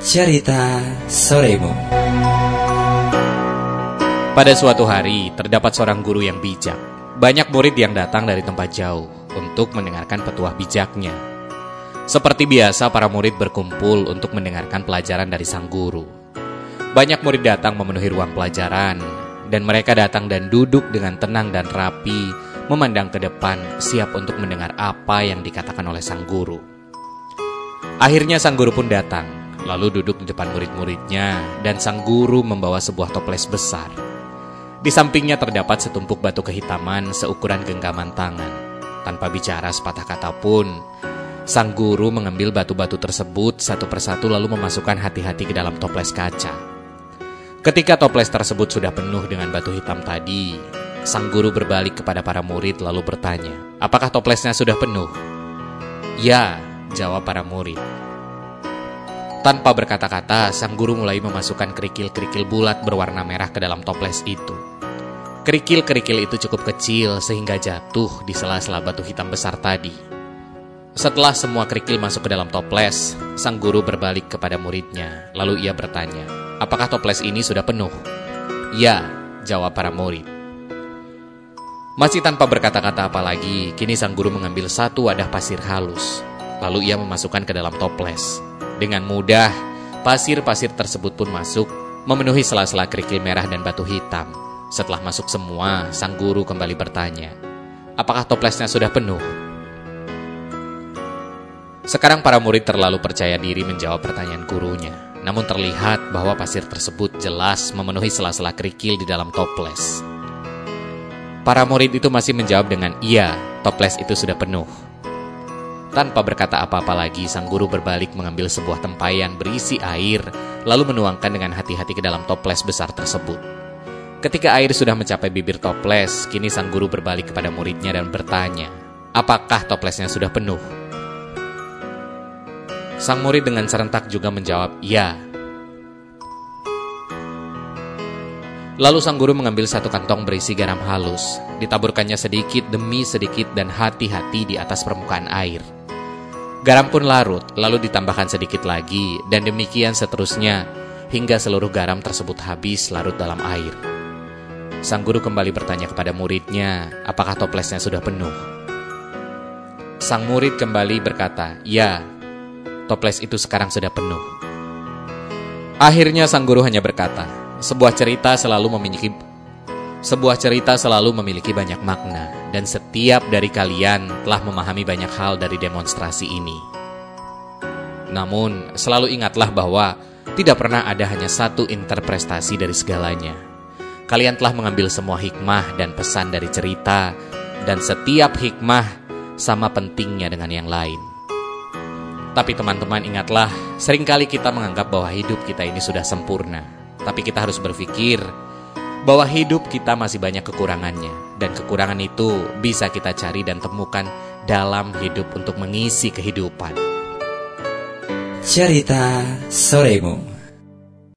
Cerita Soremu Pada suatu hari, terdapat seorang guru yang bijak. Banyak murid yang datang dari tempat jauh untuk mendengarkan petuah bijaknya. Seperti biasa, para murid berkumpul untuk mendengarkan pelajaran dari sang guru. Banyak murid datang memenuhi ruang pelajaran, dan mereka datang dan duduk dengan tenang dan rapi, memandang ke depan, siap untuk mendengar apa yang dikatakan oleh sang guru. Akhirnya sang guru pun datang, lalu duduk di depan murid-muridnya, dan sang guru membawa sebuah toples besar. Di sampingnya terdapat setumpuk batu kehitaman seukuran genggaman tangan. Tanpa bicara sepatah kata pun, sang guru mengambil batu-batu tersebut satu persatu lalu memasukkan hati-hati ke dalam toples kaca. Ketika toples tersebut sudah penuh dengan batu hitam tadi, sang guru berbalik kepada para murid lalu bertanya, apakah toplesnya sudah penuh? Ya, jawab para murid. Tanpa berkata-kata, sang guru mulai memasukkan kerikil-kerikil bulat berwarna merah ke dalam toples itu. Kerikil-kerikil itu cukup kecil sehingga jatuh di sela-sela batu hitam besar tadi. Setelah semua kerikil masuk ke dalam toples, sang guru berbalik kepada muridnya. Lalu ia bertanya, apakah toples ini sudah penuh? Ya, jawab para murid. Masih tanpa berkata-kata apa lagi, kini sang guru mengambil satu wadah pasir halus. Lalu ia memasukkan ke dalam toples. Dengan mudah, pasir-pasir tersebut pun masuk, memenuhi sela-sela kerikil merah dan batu hitam. Setelah masuk semua, sang guru kembali bertanya, apakah toplesnya sudah penuh? Sekarang para murid terlalu percaya diri menjawab pertanyaan gurunya. Namun terlihat bahwa pasir tersebut jelas memenuhi sela-sela kerikil di dalam toples. Para murid itu masih menjawab dengan iya, toples itu sudah penuh. Tanpa berkata apa-apa lagi, sang guru berbalik mengambil sebuah tempayan berisi air, lalu menuangkan dengan hati-hati ke dalam toples besar tersebut. Ketika air sudah mencapai bibir toples, kini sang guru berbalik kepada muridnya dan bertanya, apakah toplesnya sudah penuh? Sang murid dengan serentak juga menjawab, ya. Lalu sang guru mengambil satu kantong berisi garam halus, ditaburkannya sedikit demi sedikit dan hati-hati di atas permukaan air. Garam pun larut, lalu ditambahkan sedikit lagi, dan demikian seterusnya, hingga seluruh garam tersebut habis larut dalam air. Sang guru kembali bertanya kepada muridnya, apakah toplesnya sudah penuh? Sang murid kembali berkata, ya, toples itu sekarang sudah penuh. Akhirnya sang guru hanya berkata, sebuah cerita selalu memiliki sebuah cerita selalu memiliki banyak makna dan setiap dari kalian telah memahami banyak hal dari demonstrasi ini. Namun, selalu ingatlah bahwa tidak pernah ada hanya satu interpretasi dari segalanya. Kalian telah mengambil semua hikmah dan pesan dari cerita dan setiap hikmah sama pentingnya dengan yang lain. Tapi teman-teman ingatlah, sering kali kita menganggap bahwa hidup kita ini sudah sempurna. Tapi kita harus berpikir bahwa hidup kita masih banyak kekurangannya. Dan kekurangan itu bisa kita cari dan temukan dalam hidup untuk mengisi kehidupan. Cerita Soremu